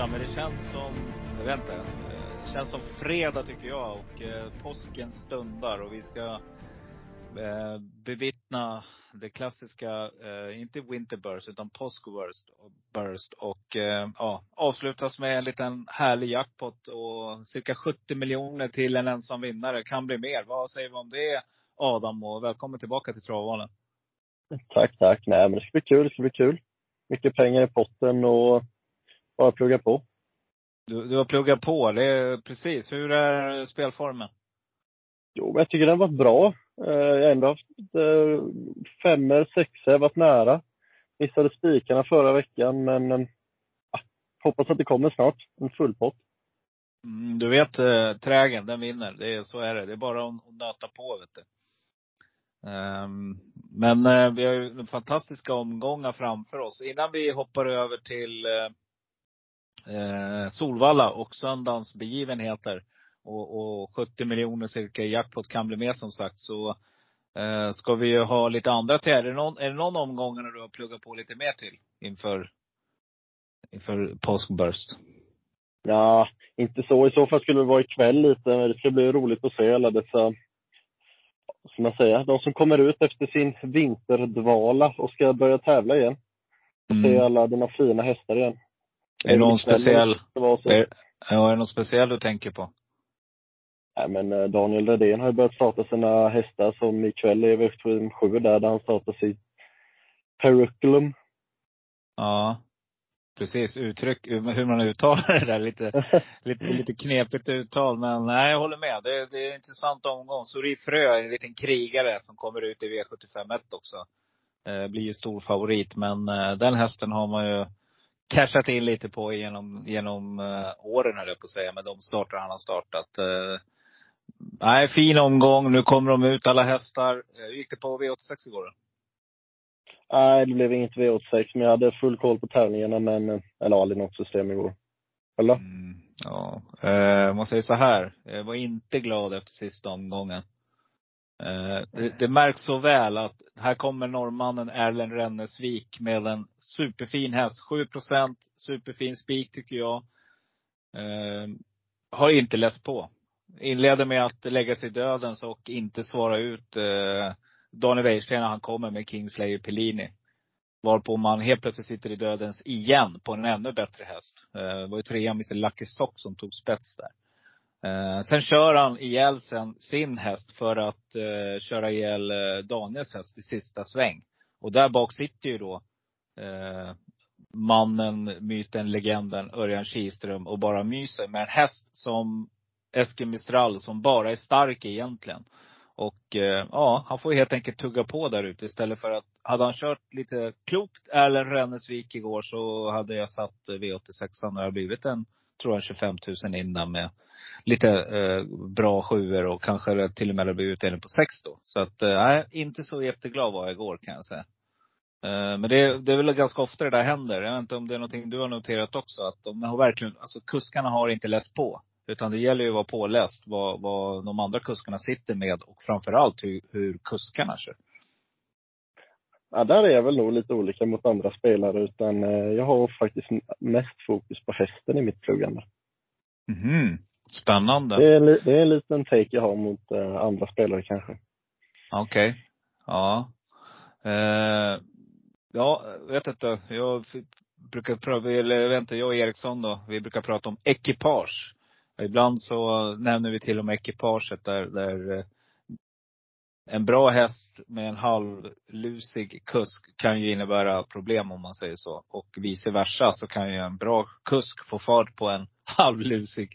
Torsdag, men det känns som, jag vet inte. Det känns som fredag tycker jag och eh, påsken stundar och vi ska eh, bevittna det klassiska, eh, inte Winterburst utan Påskburst. Burst, och eh, ja, avslutas med en liten härlig jackpot och cirka 70 miljoner till en ensam vinnare. Kan bli mer. Vad säger vi om det Adam och välkommen tillbaka till Travvalen. Tack, tack. Nej, men det ska bli kul. Det ska bli kul. Mycket pengar i potten och bara plugga på. Du, du har pluggat på, det är precis. Hur är spelformen? Jo, jag tycker den har varit bra. Eh, Jag har ändå haft eh, femmor, sexor, varit nära. Missade spikarna förra veckan, men ja, hoppas att det kommer snart. En full pott. Mm, du vet, eh, trägen, den vinner. Det är, så är det. Det är bara att, att nöta på, vet du. Ehm, men eh, vi har ju fantastiska omgångar framför oss. Innan vi hoppar över till eh, Solvalla och söndagens begivenheter och, och 70 miljoner cirka i jackpot kan bli med som sagt, så eh, ska vi ju ha lite andra till. Är det någon, är det någon omgång när du har pluggat på lite mer till inför, inför påskburst? Ja, inte så. I så fall skulle det vara ikväll lite. Det ska bli roligt att se alla dessa, ska man säga, de som kommer ut efter sin vinterdvala och ska börja tävla igen. Se alla dina fina hästar igen. Är det någon speciell, är, ja, är det någon speciell du tänker på? Nej, men eh, Daniel Redén har ju börjat starta sina hästar som ikväll är V7 där, där han startar sitt Periculum. Ja. Precis, uttryck, hur man uttalar det där. Lite, lite, lite knepigt uttal. Men nej, jag håller med. Det, det är en intressant omgång. Sori Frö är en liten krigare som kommer ut i V751 också. Eh, blir ju stor favorit. Men eh, den hästen har man ju cashat in lite på genom, genom eh, åren höll jag på att säga. Med de starter han har startat. Eh, nej, fin omgång. Nu kommer de ut alla hästar. Eh, hur gick det på V86 igår? Nej, det blev inget V86, men jag hade full koll på tävlingarna, men, eh, eller aldrig något system igår. Eller? Mm, ja. Eh, man säger så här. Jag var inte glad efter sista omgången. Eh, det, det märks så väl att här kommer norrmannen Erlend Rennesvik med en superfin häst. 7 procent, superfin spik tycker jag. Eh, har inte läst på. Inleder med att lägga sig i dödens och inte svara ut eh, Daniel Wäjersten när han kommer med Kingslayer Pellini. Varpå man helt plötsligt sitter i dödens igen på en ännu bättre häst. Eh, Det var ju trean Mr Lucky Sock som tog spets där. Eh, sen kör han ihjäl sen sin häst för att eh, köra ihjäl eh, Daniels häst i sista sväng. Och där bak sitter ju då eh, mannen, myten, legenden Örjan Kihlström och bara myser med en häst som Eskil Mistral som bara är stark egentligen. Och eh, ja, han får helt enkelt tugga på där ute istället för att, hade han kört lite klokt Erlend Rennesvik igår så hade jag satt eh, V86 och det hade blivit en, tror jag 25 000 innan med lite eh, bra sjuor och kanske till och med blir utdelning på sex då. Så att, eh, nej, inte så jätteglad var jag igår kan jag säga. Eh, Men det, det är väl ganska ofta det där händer. Jag vet inte om det är någonting du har noterat också. Att de har verkligen, alltså kuskarna har inte läst på. Utan det gäller ju att vara påläst vad, vad de andra kuskarna sitter med och framförallt hur, hur kuskarna kör. Ja, där är jag väl nog lite olika mot andra spelare, utan eh, jag har faktiskt mest fokus på hästen i mitt pluggande. Mhm. Spännande. Det är, det är en liten take jag har mot eh, andra spelare kanske. Okej. Ja. Eh, ja, vet inte. Jag brukar prata, eller inte, jag och Eriksson då, vi brukar prata om ekipage. Ibland så nämner vi till och med ekipaget där, där eh, en bra häst med en halvlusig kusk kan ju innebära problem om man säger så. Och vice versa så kan ju en bra kusk få fart på en halvlusig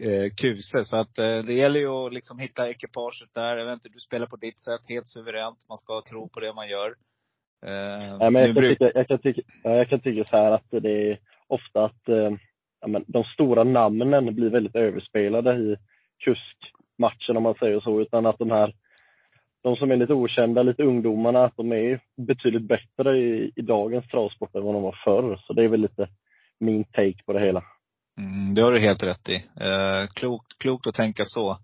eh, kuse. Så att eh, det gäller ju att liksom hitta ekipaget där. Jag vet inte, du spelar på ditt sätt helt suveränt. Man ska tro på det man gör. Eh, Nej, men jag, kan tycka, jag, kan tycka, jag kan tycka så här att det är ofta att eh, ja, men de stora namnen blir väldigt överspelade i kuskmatchen om man säger så, utan att de här de som är lite okända, lite ungdomarna, att de är betydligt bättre i, i dagens travsport än vad de var förr. Så det är väl lite min take på det hela. Mm, det har du helt rätt i. Eh, klokt, klokt att tänka så.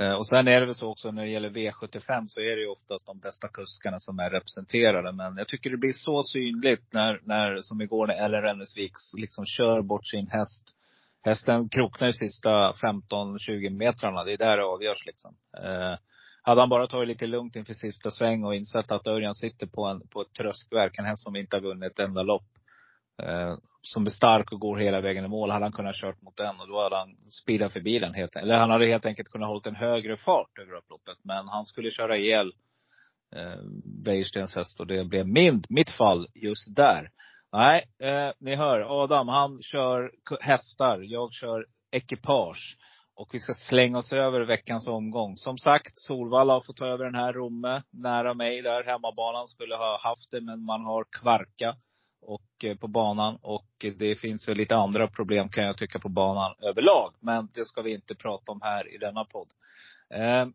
Eh, och sen är det väl så också när det gäller V75 så är det ju oftast de bästa kuskarna som är representerade. Men jag tycker det blir så synligt när, när som igår när Ellen Rennesvik liksom kör bort sin häst. Hästen kroknar ju sista 15-20 metrarna. Det är där det avgörs liksom. Eh, hade han bara tagit lite lugnt inför sista sväng och insett att Örjan sitter på, en, på ett tröskverk, en häst som inte har vunnit ett enda lopp. Eh, som är stark och går hela vägen i mål, hade han kunnat kört mot den och då hade han speedat förbi den helt Eller han hade helt enkelt kunnat hållit en högre fart över upploppet. Men han skulle köra ihjäl eh, Wäjerstens häst och det blev min, mitt fall just där. Nej, eh, ni hör, Adam han kör hästar, jag kör ekipage. Och vi ska slänga oss över veckans omgång. Som sagt, Solvalla har fått ta över den här Romme. Nära mig där, hemmabanan. Skulle ha haft det, men man har Kvarka och, eh, på banan. Och det finns väl lite andra problem kan jag tycka på banan överlag. Men det ska vi inte prata om här i denna podd. Eh,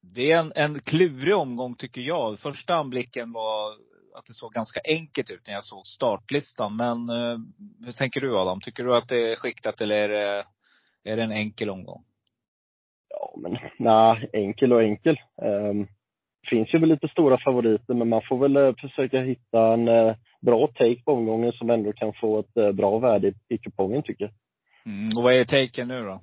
det är en, en klurig omgång tycker jag. Första anblicken var att det såg ganska enkelt ut när jag såg startlistan. Men eh, hur tänker du Adam? Tycker du att det är skiktat eller är det, är det en enkel omgång? Ja, men nej, enkel och enkel. Um, finns ju väl lite stora favoriter, men man får väl uh, försöka hitta en uh, bra take på omgången som ändå kan få ett uh, bra värde i, kupongen tycker jag. Mm, och vad är taken nu då?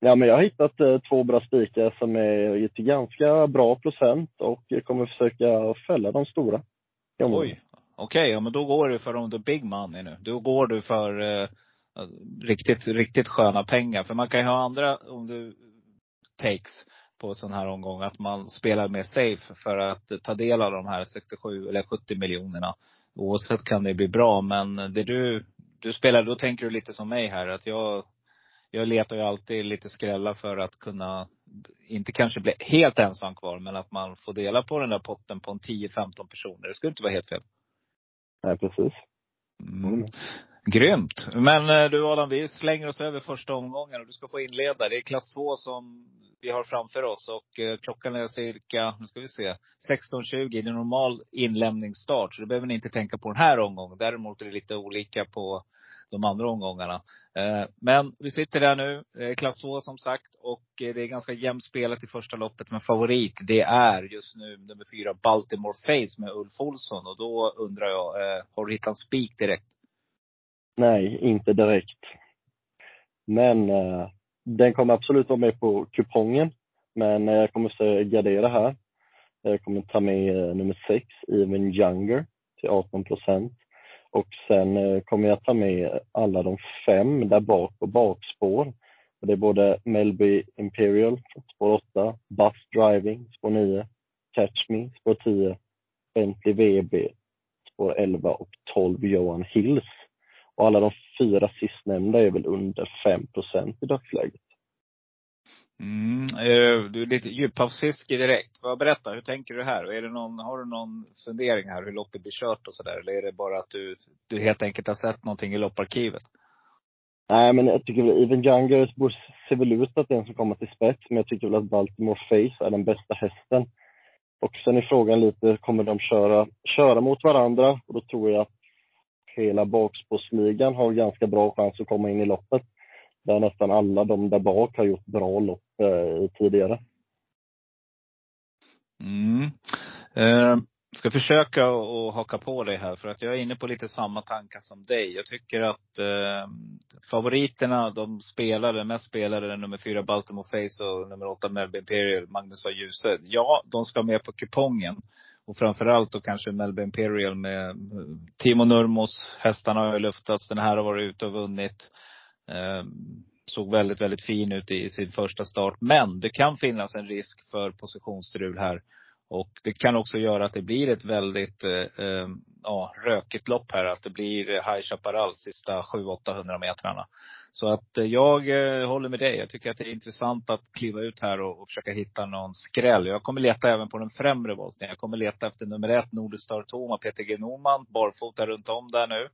Ja, men jag har hittat eh, två bra spikar som är till ganska bra procent och jag kommer försöka fälla de stora. Oj. Okej, okay, ja men då går du för de the big money nu. Då går du för eh, riktigt, riktigt sköna pengar. För man kan ju ha andra, om du takes på sån här omgång, att man spelar mer safe för att ta del av de här 67 eller 70 miljonerna. Oavsett kan det bli bra, men det du, du spelar, då tänker du lite som mig här, att jag jag letar ju alltid lite skrälla för att kunna, inte kanske bli helt ensam kvar, men att man får dela på den där potten på en 10-15 personer. Det skulle inte vara helt fel. Nej, precis. Mm. Grymt. Men eh, du Adam, vi slänger oss över första omgången och du ska få inleda. Det är klass 2 som vi har framför oss och eh, klockan är cirka, nu ska vi se, 16.20. Det är normal inlämningsstart. Så det behöver ni inte tänka på den här omgången. Däremot är det lite olika på de andra omgångarna. Eh, men vi sitter där nu, klass 2 som sagt. Och det är ganska jämnt spelat i första loppet. Men favorit, det är just nu nummer fyra Baltimore Face med Ulf Olsson. Och då undrar jag, har du hittat en spik direkt? Nej, inte direkt. Men eh, den kommer absolut vara med på kupongen. Men eh, jag kommer att gardera här. Jag kommer ta med eh, nummer 6, Even Younger, till 18 procent. Och sen eh, kommer jag ta med alla de fem där bak på bakspår. Det är både Melby Imperial, spår 8, Bus Driving, spår 9, Catch Me, spår 10, Bentley VB, spår 11 och 12 Johan Hills. Och alla de fyra sistnämnda är väl under 5% i dagsläget. Mm, eh, du är lite djuphavsfiske direkt. Berätta, hur tänker du här? Är det någon, har du någon fundering här hur loppet blir kört och sådär? Eller är det bara att du, du helt enkelt har sett någonting i lopparkivet? Nej, men jag tycker väl Even Younger ser väl ut att den som kommer till spets, men jag tycker väl att Baltimore Face är den bästa hästen. Och sen är frågan lite, kommer de köra, köra mot varandra? Och då tror jag att hela bakspårsligan har ganska bra chans att komma in i loppet. Där nästan alla de där bak har gjort bra lopp eh, tidigare. Mm. Eh, ska försöka att haka på dig här för att jag är inne på lite samma tankar som dig. Jag tycker att eh, favoriterna, de spelare, mest spelare, nummer fyra Baltimore Face och nummer åtta Melby Imperial, Magnus och Djuse. Ja, de ska med på kupongen. Och framförallt då kanske Melby Imperial med eh, Timo Nurmos. Hästarna har ju luftats. Den här har varit ute och vunnit. Eh, såg väldigt, väldigt fin ut i sin första start. Men det kan finnas en risk för positionsstrul här. Och det kan också göra att det blir ett väldigt eh, eh ja, rökigt lopp här. Att det blir High Chaparral sista 700-800 metrarna. Så att eh, jag eh, håller med dig. Jag tycker att det är intressant att kliva ut här och, och försöka hitta någon skräll. Jag kommer leta även på den främre volten. Jag kommer leta efter nummer ett, Nordestar Toma, Peter G Norman. Barfota runt om där nu.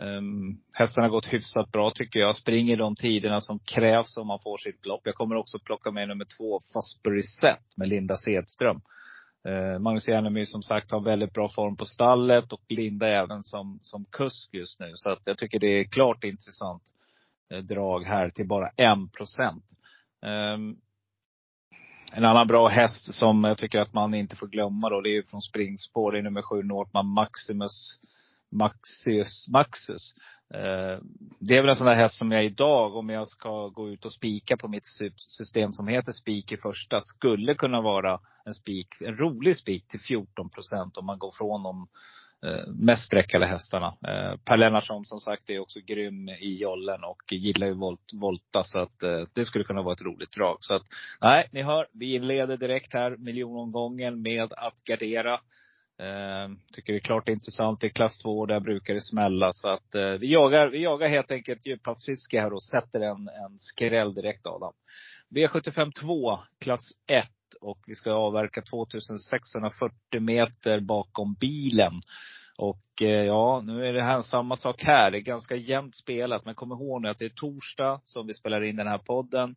Ehm, um, hästen har gått hyfsat bra tycker jag. Springer de tiderna som krävs om man får sitt lopp. Jag kommer också plocka med nummer två, Fosbury Set med Linda Sedström. Uh, Magnus Järnemyr som sagt har väldigt bra form på stallet och Linda även som, som kusk just nu. Så att jag tycker det är klart intressant Eh, drag här till bara en procent. Ehm, en annan bra häst som jag tycker att man inte får glömma då, det är ju från springspår. Det är nummer sju, Northman Maximus Maxius, Maxus. Ehm, det är väl en sån där häst som jag idag, om jag ska gå ut och spika på mitt system som heter spik i första, skulle kunna vara en spik, en rolig spik till 14 procent om man går från de Eh, mest sträckade hästarna. Eh, per Lennartsson som sagt är också grym i jollen och gillar ju volt, volta så att eh, det skulle kunna vara ett roligt drag. Så att nej, ni hör, vi inleder direkt här miljonomgången med att gardera. Tycker det är klart intressant. Det är klass 2 där brukar det smälla. Så att vi jagar, vi jagar helt enkelt djuphavsfiske här och sätter en, en skräll direkt Adam. V75 2, klass 1. Och vi ska avverka 2640 meter bakom bilen. Och eh, ja, nu är det här samma sak här. Det är ganska jämnt spelat. Men kom ihåg nu att det är torsdag som vi spelar in den här podden.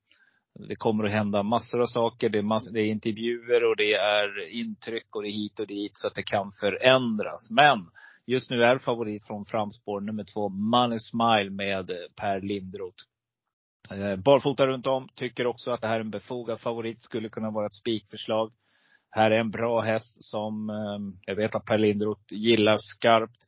Det kommer att hända massor av saker. Det är, mass, det är intervjuer och det är intryck och det är hit och dit. Så att det kan förändras. Men just nu är favorit från framspår nummer två, Money Smile med Per Lindroth. Eh, barfota runt om. Tycker också att det här är en befogad favorit. Skulle kunna vara ett spikförslag. Här är en bra häst som ehm, jag vet att Per Lindroth gillar skarpt.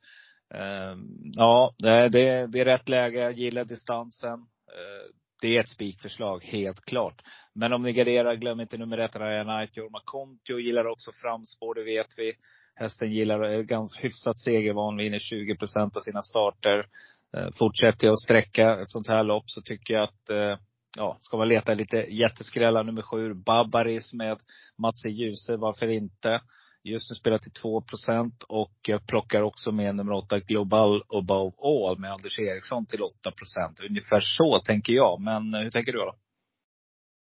Ehm, ja, det, är, det är rätt läge. Jag gillar distansen. Eh, det är ett spikförslag, helt klart. Men om ni garderar, glöm inte nummer ett, Ryan Knight. Jorma Kontio gillar också framspår, det vet vi. Hästen gillar, är ganska hyfsat segervan, vinner 20 procent av sina starter. Eh, fortsätter jag att sträcka ett sånt här lopp så tycker jag att, eh, ja, ska man leta lite jätteskrällar, nummer sju, Babaris med Mats Djuse, varför inte? Just nu spelar till 2 procent och jag plockar också med nummer 8 Global Above All med Anders Eriksson till 8 procent. Ungefär så tänker jag. Men hur tänker du då?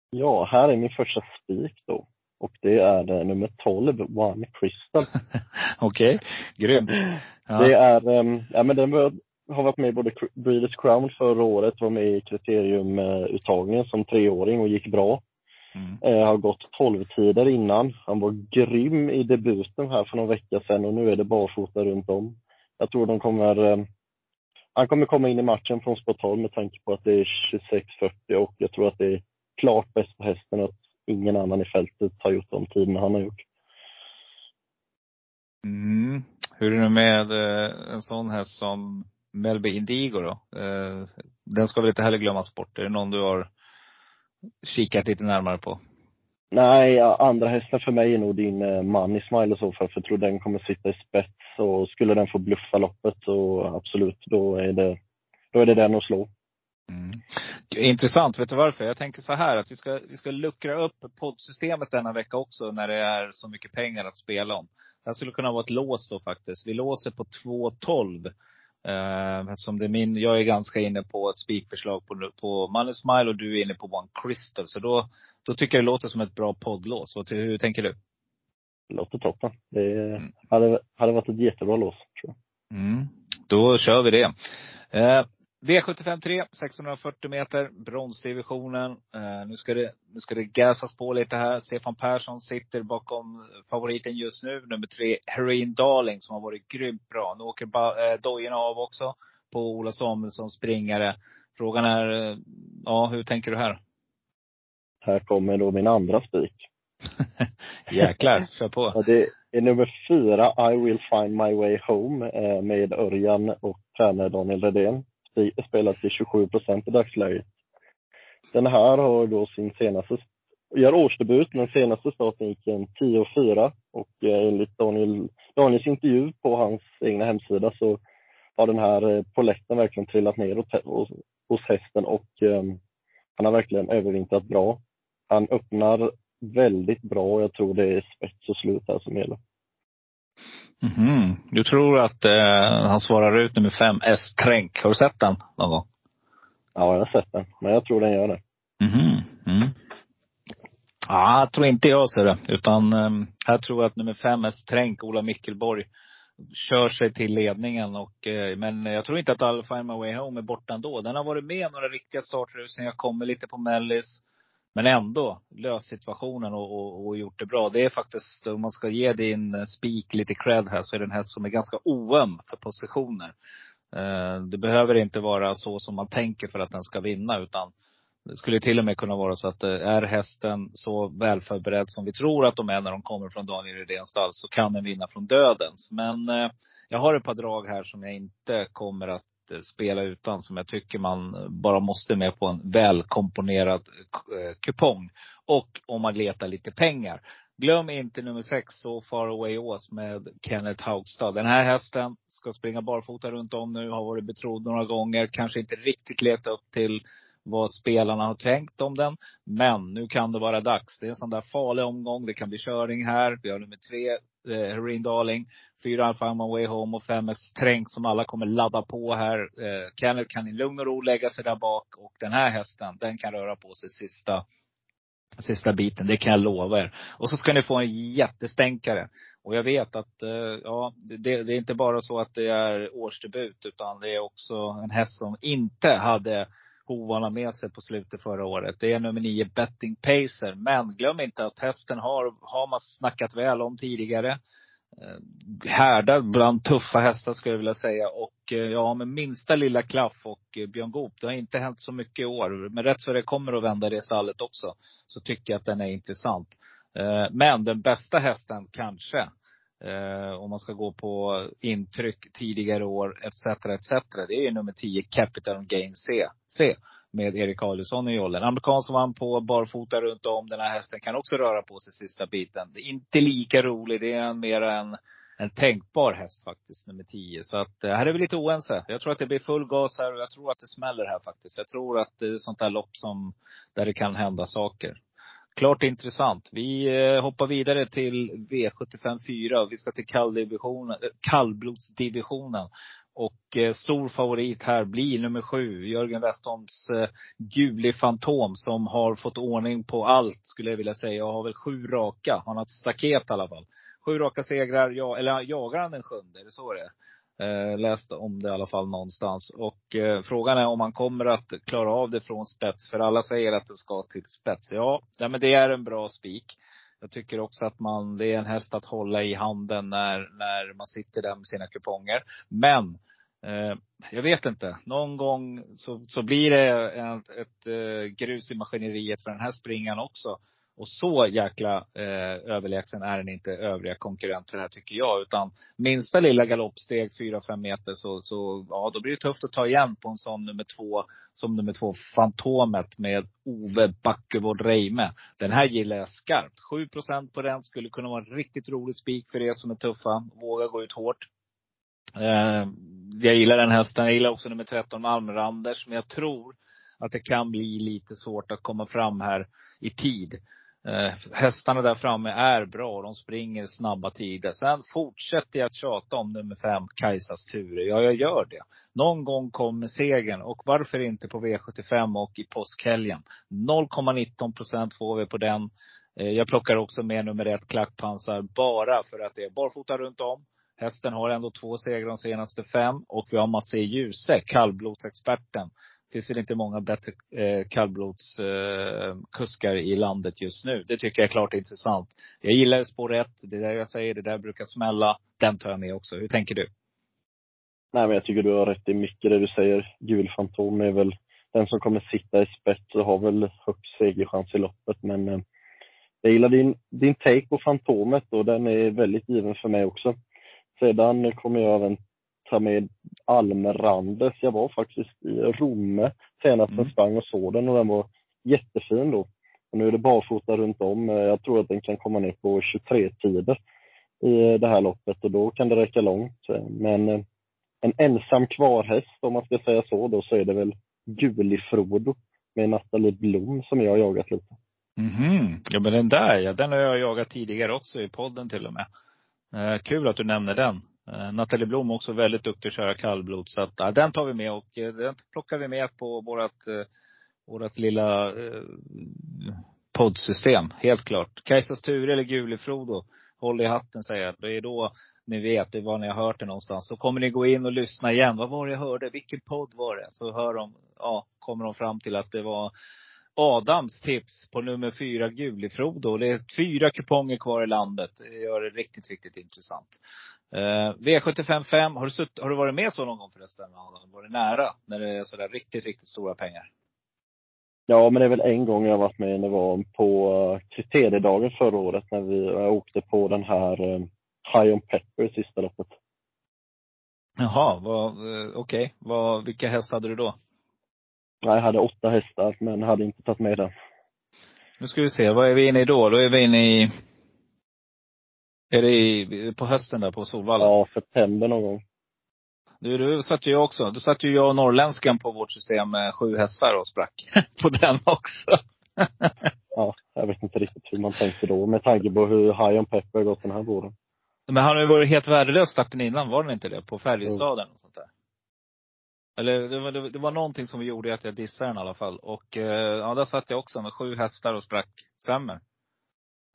Ja, här är min första spik då. Och det är nummer 12, One Crystal. Okej, okay. grymt. Ja. Det är, ja men den har varit med i både Breeders Crown förra året, var med i kriteriumuttagningen som treåring och gick bra. Mm. Eh, har gått 12-tider innan. Han var grym i debuten här för någon vecka sedan och nu är det barfota runt om. Jag tror de kommer eh, han kommer komma in i matchen från sport 12 med tanke på att det är 26-40 och jag tror att det är klart bäst på hästen att ingen annan i fältet har gjort de tiderna han har gjort. Mm. Hur är det med eh, en sån häst som Melby Indigo då? Den ska väl inte heller glömmas bort. Är det någon du har kikat lite närmare på? Nej, andra hästen för mig är nog din eh, Money Smile i så fall, för jag tror den kommer sitta i spets. Och skulle den få bluffa loppet så absolut, då är det, då är det den att slå. Mm. Intressant. Vet du varför? Jag tänker så här att vi ska, vi ska luckra upp poddsystemet denna vecka också när det är så mycket pengar att spela om. Det här skulle kunna vara ett lås då faktiskt. Vi låser på 2.12. Uh, eftersom det är min, jag är ganska inne på ett spikförslag på, på Money Smile och du är inne på One Crystal. Så då, då tycker jag det låter som ett bra poddlås. Vad, hur tänker du? Det låter toppen. Det mm. hade, hade varit ett jättebra lås, tror jag. Mm. Då kör vi det. Uh, V75 3, 640 meter, bronsdivisionen. Eh, nu, ska det, nu ska det gasas på lite här. Stefan Persson sitter bakom favoriten just nu, nummer tre, Heroin Darling, som har varit grymt bra. Nu åker eh, dojorna av också på Ola Samuelsson springare. Frågan är, eh, ja, hur tänker du här? Här kommer då min andra spik. Jäklar, kör på. Ja, det är nummer fyra, I will find my way home, eh, med Örjan och tränare Daniel Redén spelat till 27 procent i dagsläget. Den här har då sin senaste, gör årsdebut, men senaste starten gick en 10-4 och eh, enligt Daniel, Daniels intervju på hans egna hemsida så har den här polletten poletten verkligen trillat ner hos, hos hästen och um, han har verkligen övervintrat bra. Han öppnar väldigt bra och jag tror det är spets och slut här som gäller. Mm. Du tror att eh, han svarar ut nummer fem, S. Tränk. Har du sett den någon gång? Ja, jag har sett den. Men jag tror den gör det. Mhm. Mm. Ja, jag tror inte jag ser det. Utan um, här tror jag att nummer fem, Tränk, Ola Mickelborg, kör sig till ledningen. Och, eh, men jag tror inte att I'll find my way home är borta ändå. Den har varit med några riktiga startrusningar, kommer lite på mellis. Men ändå löst situationen och, och, och, gjort det bra. Det är faktiskt, om man ska ge din eh, spik lite cred här, så är det en häst som är ganska oöm för positioner. Eh, det behöver inte vara så som man tänker för att den ska vinna, utan det skulle till och med kunna vara så att eh, är hästen så välförberedd som vi tror att de är när de kommer från Daniel Rydéns stall, så kan den vinna från dödens. Men jag har ett par drag här som jag inte kommer att Eh, spela utan, som jag tycker man bara måste med på en välkomponerad eh, kupong. Och om man letar lite pengar. Glöm inte nummer sex, So Far Away Ås med Kenneth Haugstad. Den här hästen ska springa barfota runt om nu, har varit betrodd några gånger. Kanske inte riktigt levt upp till vad spelarna har tänkt om den. Men nu kan det vara dags. Det är en sån där farlig omgång. Det kan bli körning här. Vi har nummer tre, eh, Herin Darling. Fyra Alfa My Way Home och fem Strängt som alla kommer ladda på här. Eh, Kenneth kan i lugn och ro lägga sig där bak. Och den här hästen, den kan röra på sig sista sista biten, det kan jag lova er. Och så ska ni få en jättestänkare. Och jag vet att, eh, ja, det, det, är inte bara så att det är årsdebut, utan det är också en häst som inte hade hovarna med sig på slutet förra året. Det är nummer nio Betting Pacer. Men glöm inte att hästen har, har man snackat väl om tidigare. Eh, Härdad bland tuffa hästar skulle jag vilja säga. Och eh, ja, med minsta lilla klaff och eh, Björn Goop. Det har inte hänt så mycket i år. Men rätt så det kommer att vända det stallet också. Så tycker jag att den är intressant. Men den bästa hästen kanske, Eh, om man ska gå på intryck tidigare år etc. etc. Det är nummer 10 Capital Gain C. C med Erik Adielsson i jollen. Amerikansk vann på barfota runt om. Den här hästen kan också röra på sig sista biten. Det är inte lika rolig. Det är mer en, en tänkbar häst faktiskt, nummer 10. Så att eh, här är vi lite oense. Jag tror att det blir full gas här och jag tror att det smäller här faktiskt. Jag tror att det är sånt där lopp som, där det kan hända saker. Klart intressant. Vi eh, hoppar vidare till V75 4. Vi ska till kalldivisionen, eh, kallblodsdivisionen. Och eh, stor favorit här blir nummer sju, Jörgen Westholms eh, Fantom som har fått ordning på allt skulle jag vilja säga. Och har väl sju raka. Han har ett staket i alla fall. Sju raka segrar, ja, eller jagar han den sjunde? Är det så det är? Eh, läst om det i alla fall någonstans. Och eh, frågan är om han kommer att klara av det från spets. För alla säger att det ska till spets. Ja, ja men det är en bra spik. Jag tycker också att man, det är en häst att hålla i handen när, när man sitter där med sina kuponger. Men eh, jag vet inte. Någon gång så, så blir det ett, ett, ett grus i maskineriet för den här springan också. Och så jäkla eh, överlägsen är den inte övriga konkurrenter här tycker jag. Utan minsta lilla galoppsteg, 4-5 meter, så, så ja, då blir det tufft att ta igen på en sån nummer två, som nummer två, Fantomet med Ove Backevård Reime. Den här gillar jag skarpt. 7% på den skulle kunna vara en riktigt rolig spik för er som är tuffa. Våga gå ut hårt. Eh, jag gillar den hästen. Jag gillar också nummer 13, Malmranders. Men jag tror att det kan bli lite svårt att komma fram här i tid. Eh, hästarna där framme är bra. De springer snabba tider. Sen fortsätter jag att tjata om nummer fem, Kajsas Ture. Ja, jag gör det. Någon gång kommer segern. Och varför inte på V75 och i påskhelgen? 0,19 procent får vi på den. Eh, jag plockar också med nummer ett, Klackpansar, bara för att det är barfota runt om. Hästen har ändå två segrar de senaste fem. Och vi har Mats E. Djuse, kallblodsexperten finns väl inte många bättre eh, kallblodskuskar eh, i landet just nu. Det tycker jag är klart intressant. Jag gillar spår 1. Det är där jag säger, det där brukar smälla. Den tar jag med också. Hur tänker du? Nej, men jag tycker du har rätt i mycket det du säger. Gul Fantom är väl den som kommer sitta i spets och har väl högst segerchans i loppet. Men eh, jag gillar din, din take på Fantomet och den är väldigt given för mig också. Sedan kommer jag även ta med Almrandes. Jag var faktiskt i Romme senast mm. jag sprang och såg den och den var jättefin då. Och nu är det barfota runt om. Jag tror att den kan komma ner på 23-tider i det här loppet och då kan det räcka långt. Men eh, en ensam kvarhäst, om man ska säga så, då så är det väl Gulifrodo med Nathalie Blom som jag har jagat lite. Mhm. Ja men den där ja, den har jag jagat tidigare också i podden till och med. Eh, kul att du nämner den. Eh, Nathalie Blom också väldigt duktig att köra kallblod. Så att, ja, den tar vi med och eh, den plockar vi med på vårat, eh, vårat lilla eh, poddsystem. Helt klart. Kajsas Ture eller Gulifrodo. Håll i hatten säger jag. Det är då ni vet, det var när jag hört det någonstans. Då kommer ni gå in och lyssna igen. Vad var det jag hörde? Vilken podd var det? Så hör de, ja, kommer de fram till att det var Adams tips på nummer fyra Gulifrodo. Det är fyra kuponger kvar i landet. Det gör det riktigt, riktigt intressant. Eh, V755, har du, sutt, har du varit med så någon gång förresten Adam? Var det nära? När det är sådär riktigt, riktigt stora pengar? Ja, men det är väl en gång jag varit med. Det var på uh, kriteriedagen förra året när vi åkte på den här uh, High on Pepper sista loppet. Jaha, okej. Okay. vilka hästar hade du då? Jag hade åtta hästar, men hade inte tagit med den. Nu ska vi se, vad är vi inne i då? Då är vi inne i är det i, på hösten där på Solvalla? Ja, september någon gång. Du, du satt ju jag också. Då satt ju jag och norrländskan på vårt system med sju hästar och sprack på den också. ja, jag vet inte riktigt hur man tänkte då med tanke på hur High on Pepper gått den här våren. Men han har ju varit helt värdelös starten innan, var den inte det? På Färjestaden och sånt där. Eller det var, det, var någonting som gjorde att jag dissade den i alla fall. Och eh, ja, där satt jag också med sju hästar och sprack. Stämmer.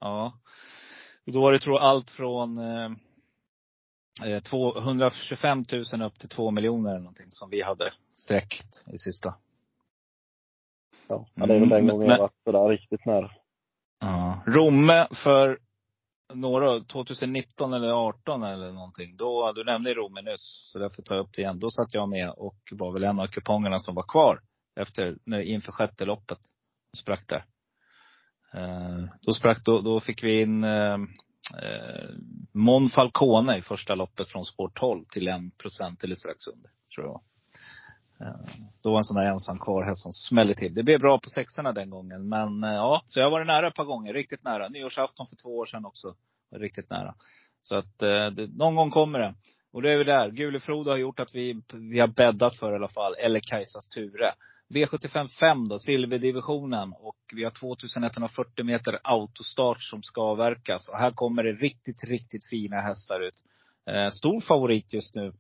Ja. Då var det tror jag allt från eh, 125 eh, 000 upp till 2 miljoner eller någonting som vi hade sträckt i sista. Ja, det är väl den mm, gången jag varit sådär riktigt nära. Ja. Romme för några, 2019 eller 18 eller någonting. Då, du nämnde Romme nyss, så därför tar jag upp det igen. Då satt jag med och var väl en av kupongerna som var kvar efter, inför sjätte loppet. Sprack där. Eh, då sprack, då, då fick vi in eh, eh Mon Falcone i första loppet från spår 12 till en procent eller strax under, tror jag eh, Då var en sån där ensam kvar häst som smällde till. Det blev bra på sexorna den gången. Men eh, ja, så jag har varit nära ett par gånger. Riktigt nära. Nyårsafton för två år sedan också. Var riktigt nära. Så att eh, det, någon gång kommer det. Och det är vi där. Gulefrodo har gjort att vi, vi har bäddat för i alla fall. Eller Kajsas Ture. V75 5 då, silverdivisionen. Och vi har 2140 meter autostart som ska avverkas. Och här kommer det riktigt, riktigt fina hästar ut. Eh, stor favorit just nu.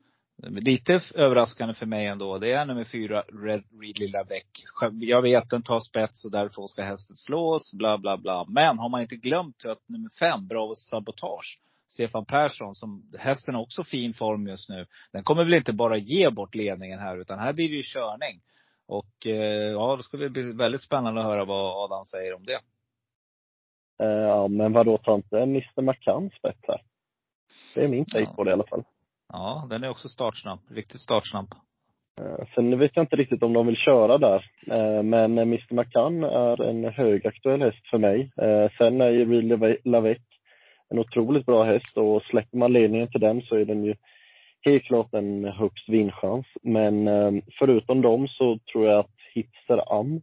Lite överraskande för mig ändå. Det är nummer fyra, Red Reed Lilla Bäck. Jag vet, den tar spets och därför ska hästen slås, bla bla bla. Men har man inte glömt att nummer fem, Bravo Sabotage, Stefan Persson, som hästen har också fin form just nu. Den kommer väl inte bara ge bort ledningen här, utan här blir det ju körning. Och eh, ja, då ska det bli väldigt spännande att höra vad Adam säger om det. Eh, ja, men vadå, tar inte Mr McCann spets här? Det är min take ja. på det i alla fall. Ja, den är också startsnabb. Riktigt startsnabb. Eh, sen vet jag inte riktigt om de vill köra där. Men Mr McCann är en högaktuell häst för mig. Sen är ju Real Lavec en otroligt bra häst och släpper man ledningen till den så är den ju helt klart en högst vinstchans. Men eh, förutom dem så tror jag att Hitzer Am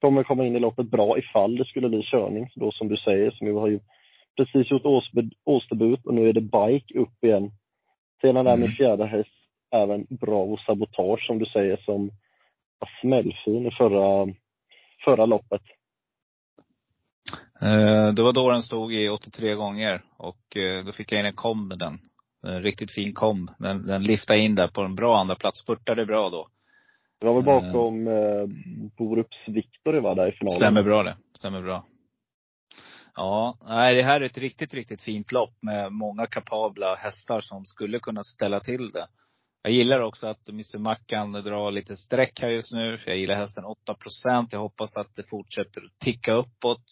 kommer komma in i loppet bra ifall det skulle bli körning. Då som du säger, som vi har ju precis gjort årsdebut och nu är det bike upp igen. Sedan mm. där min fjärde häst, även Bravo Sabotage som du säger, som var smällfin i förra, förra loppet. Eh, det var då den stod i 83 gånger och eh, då fick jag in en kom med den. En riktigt fin kom. Den, den liftade in där på en bra andra plats. Spurtade bra då. Det var väl bakom eh, Borups Victory va, där i finalen? Stämmer bra det. Stämmer bra. Ja, nej det här är ett riktigt, riktigt fint lopp med många kapabla hästar som skulle kunna ställa till det. Jag gillar också att Mr Mackan drar lite streck här just nu. Jag gillar hästen 8 Jag hoppas att det fortsätter att ticka uppåt.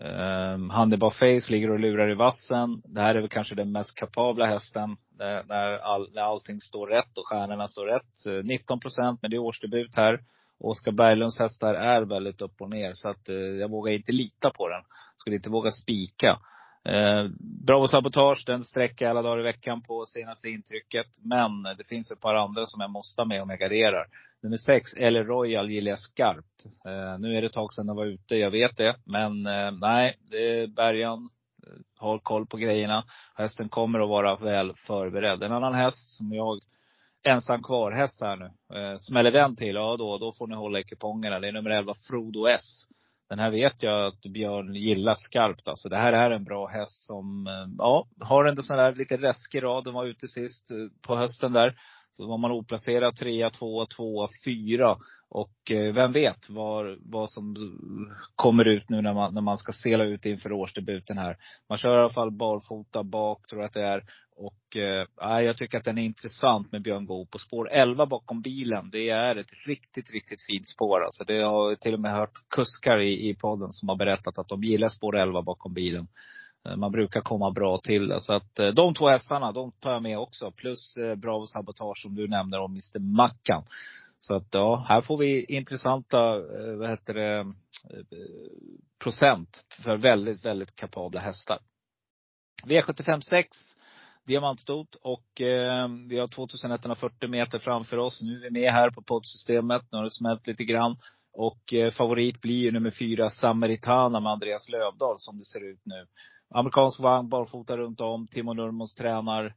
Ehm, um, Hannibal Face ligger och lurar i vassen. Det här är väl kanske den mest kapabla hästen. När, all, när allting står rätt och stjärnorna står rätt. Eh, 19 procent, men det är årsdebut här. Oskar Berglunds hästar är väldigt upp och ner. Så att eh, jag vågar inte lita på den. Skulle inte våga spika. Eh, Bravo Sabotage, den sträcker alla dagar i veckan på senaste intrycket. Men det finns ett par andra som jag måste ha med om jag garderar. Nummer sex, eller Royal, gillar jag skarpt. Eh, nu är det ett tag sedan den var ute, jag vet det. Men eh, nej, det är Bergan har eh, koll på grejerna. Hästen kommer att vara väl förberedd. En annan häst som jag ensam kvar häst här nu. Eh, smäller den till, ja då, då får ni hålla i kupongerna. Det är nummer 11, Frodo S. Den här vet jag att Björn gillar skarpt alltså. Det här är en bra häst som, eh, ja, har en sån där lite läskig rad. Den var ute sist eh, på hösten där. Så var man oplacerad, trea, tvåa, tvåa, fyra. Och eh, vem vet vad, vad som kommer ut nu när man, när man ska sela ut inför årsdebuten här. Man kör i alla fall barfota bak, tror jag att det är. Och eh, jag tycker att den är intressant med Björn Goop. På spår 11 bakom bilen, det är ett riktigt, riktigt fint spår. Alltså det har jag till och med hört kuskar i, i podden som har berättat att de gillar spår 11 bakom bilen. Eh, man brukar komma bra till det. Så att eh, de två hästarna, de tar jag med också. Plus eh, Bravo Sabotage som du nämner om Mr Mackan. Så att ja, här får vi intressanta, eh, vad heter det, eh, procent för väldigt, väldigt kapabla hästar. V75 6 diamantstot och eh, vi har 2140 meter framför oss. Nu är vi med här på poddsystemet. Nu har det smält lite grann. Och eh, favorit blir ju nummer fyra, Samaritana med Andreas Lövdahl som det ser ut nu. Amerikansk vagn, barfota runt om. Timo Nurmos tränar.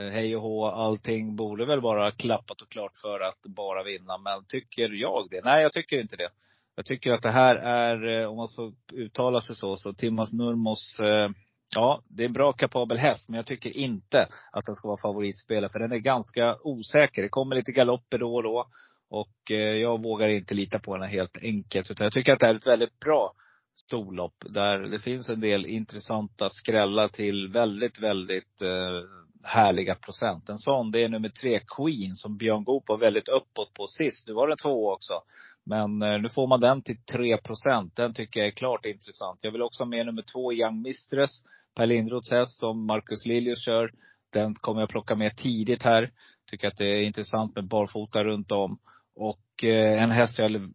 Eh, hej och hå. Allting borde väl vara klappat och klart för att bara vinna. Men tycker jag det? Nej, jag tycker inte det. Jag tycker att det här är, eh, om man får uttala sig så, så Timas Nurmos eh, Ja, det är en bra kapabel häst, men jag tycker inte att den ska vara favoritspelare. För den är ganska osäker. Det kommer lite galopper då och då. Och jag vågar inte lita på henne helt enkelt. Utan jag tycker att det här är ett väldigt bra storlopp. Där det finns en del intressanta skrällar till väldigt, väldigt eh, härliga procent. En sån, det är nummer tre, Queen, som Björn Goop var väldigt uppåt på sist. Nu var det två också. Men eh, nu får man den till 3 procent. Den tycker jag är klart intressant. Jag vill också ha med nummer två, Young Mistress. Per Lindroths häst som Marcus Liljus kör. Den kommer jag plocka med tidigt här. Tycker att det är intressant med barfota runt om. Och eh, en häst jag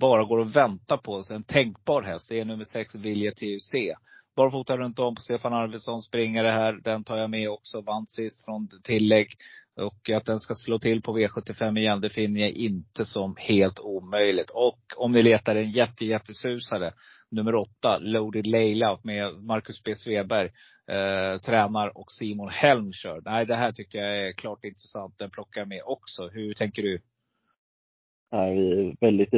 bara går och väntar på. En tänkbar häst, det är nummer sex, Vilja TUC. Barfota runt om på Stefan Arvidsson springare här. Den tar jag med också. Vann sist från tillägg. Och att den ska slå till på V75 igen, det finner jag inte som helt omöjligt. Och om ni letar en jätte, jättesusare, nummer åtta, Loaded Leila med Marcus B. Sveberg, eh, tränar och Simon Helm kör. Nej, det här tycker jag är klart intressant. Den plockar jag med också. Hur tänker du? är vi väldigt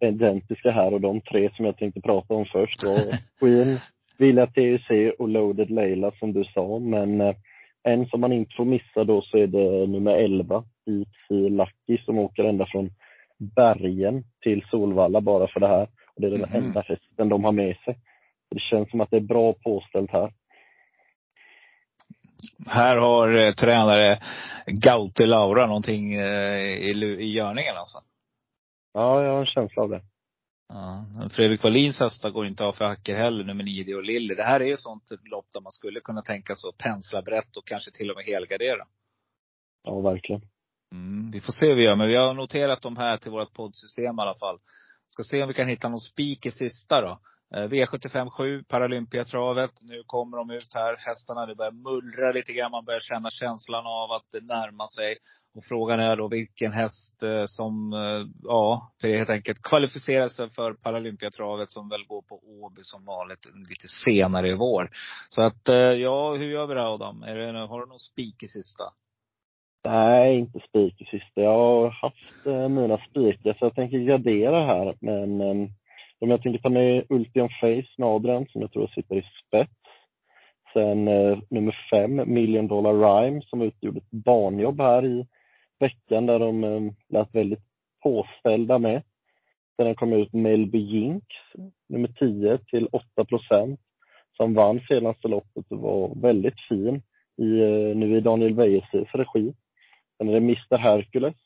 identiska här och de tre som jag tänkte prata om först var Queen, Villa TUC och Loaded Leila som du sa. Men eh, en som man inte får missa då så är det nummer 11, Deep Lucky som åker ända från bergen till Solvalla bara för det här. Och det är den mm. enda hästen de har med sig. Det känns som att det är bra påställt här. Här har eh, tränare Gaute Laura någonting eh, i, i görningen alltså? Ja, jag har en känsla av det. Ja. Fredrik Wallins hästar går inte av för hacker heller, nummer nio Dior Lilly. Det här är ju sånt lopp där man skulle kunna tänka sig att pensla brett och kanske till och med helgardera. Ja, verkligen. Mm, vi får se hur vi gör, men vi har noterat de här till vårt poddsystem i alla fall. Ska se om vi kan hitta någon spik i sista då. Eh, V75 7, Paralympiatravet. Nu kommer de ut här, hästarna. Det börjar mullra lite grann. Man börjar känna känslan av att det närmar sig. Och frågan är då vilken häst eh, som, eh, ja, helt enkelt kvalificerar sig för Paralympiatravet som väl går på Åby som vanligt lite senare i vår. Så att, ja, hur gör vi det Adam? Är det, har du någon spik i sista? Nej, inte spik i sista. Jag har haft mina spikar så jag tänker gradera här. Men ehm, om jag tänker ta med Ultion Face, Nadren, som jag tror sitter i spets. Sen eh, nummer fem, Million Dollar Rhyme, som utgjorde ett barnjobb här i veckan där de eh, lät väldigt påställda med. Sen kom ut Melby Jinx, nummer 10 till 8 procent, som vann senaste loppet och var väldigt fin i, eh, nu i Daniel Wäjerstedts regi. Sen är det Mr Hercules,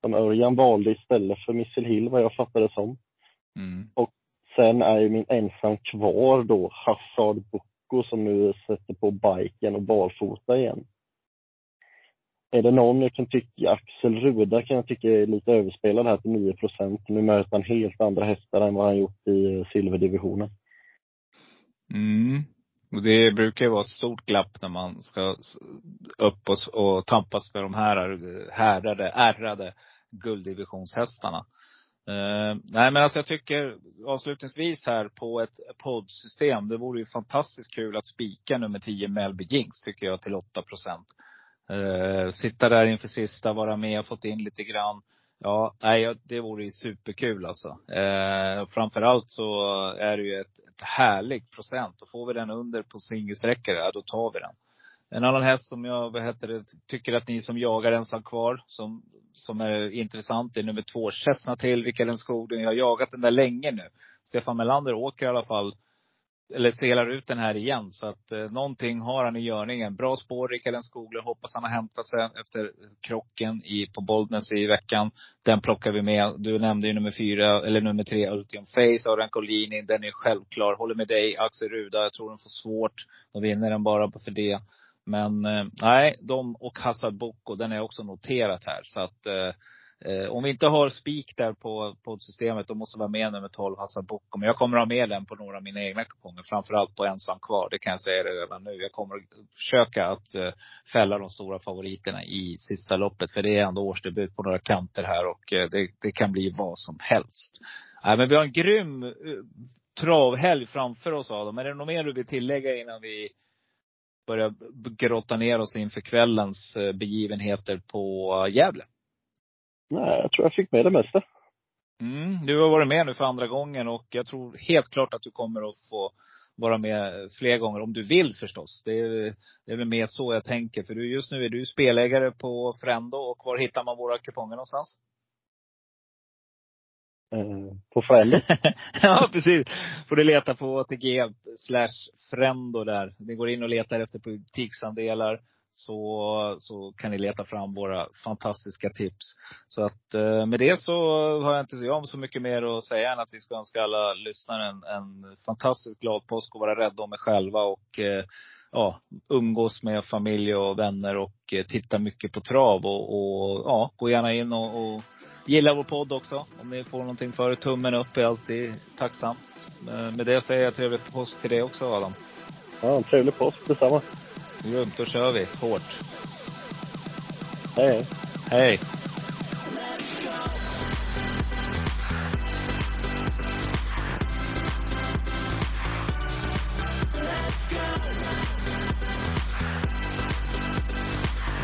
som Örjan valde istället för Missile Hill vad jag fattade som. Mm. Och sen är ju min ensam kvar då Hassard Boko som nu sätter på biken och barfota igen. Är det någon jag kan tycka, Axel Ruda kan jag tycka är lite överspelad här till 9% Nu möter han helt andra hästar än vad han gjort i silverdivisionen. Mm. Och det brukar ju vara ett stort glapp när man ska upp och, och tampas med de här härdade, ärrade gulddivisionshästarna. Uh, nej men alltså jag tycker avslutningsvis här på ett poddsystem. Det vore ju fantastiskt kul att spika nummer 10 Melby Jinx tycker jag till 8 procent. Uh, sitta där inför sista, vara med fått in lite grann. Ja, nej, det vore ju superkul alltså. Uh, framförallt så är det ju ett, ett härligt procent. Och får vi den under på singelsträckor, ja då tar vi den. En annan häst som jag vad heter det, tycker att ni som jagar ensam kvar, som, som är intressant, är nummer två, Chesna till Rickard Skogen. Jag har jagat den där länge nu. Stefan Melander åker i alla fall eller selar ut den här igen. Så att eh, någonting har han i görningen. Bra spår, Rickard Skogler. Hoppas han har hämtat sig efter krocken i, på Boldness i veckan. Den plockar vi med. Du nämnde ju nummer fyra, eller nummer tre, Ultium Face, Aran Collini. Den är självklar. Håller med dig, Axel Ruda. Jag tror den får svårt. De vinner den bara för det. Men eh, nej, de och Hassad Boko, den är också noterat här. Så att eh, eh, om vi inte har spik där på, på systemet, då måste vi ha med nummer 12, Hassan Boko. Men jag kommer ha med den på några av mina egna kuponger. Framförallt på ensam kvar. Det kan jag säga redan nu. Jag kommer försöka att eh, fälla de stora favoriterna i sista loppet. För det är ändå årsdebut på några kanter här och eh, det, det kan bli vad som helst. Nej, men vi har en grym eh, travhelg framför oss Adam. Är det något mer du vill tillägga innan vi börjar grotta ner oss inför kvällens uh, begivenheter på Gävle? Nej, jag tror jag fick med det mesta. Mm, du har varit med nu för andra gången och jag tror helt klart att du kommer att få vara med fler gånger. Om du vill förstås. Det är, det är väl mer så jag tänker. För du, just nu är du spelägare på Frendo och var hittar man våra kuponger någonstans? Eh, på Frendo. ja, precis. Får du leta på ATG slash Frendo där. Ni går in och letar efter butiksandelar så, så kan ni leta fram våra fantastiska tips. Så att eh, med det så har jag inte jag så mycket mer att säga än att vi ska önska alla lyssnare en, en fantastiskt glad påsk och vara rädda om er själva och eh, ja, umgås med familj och vänner och titta mycket på trav och, och ja, gå gärna in och, och gilla vår podd också. Om ni får någonting för Tummen upp är alltid tacksam. Med det säger jag trevlig påsk till dig också Adam. Ja, trevlig påsk detsamma. Grymt, då kör vi hårt. Hej, hej. Hej.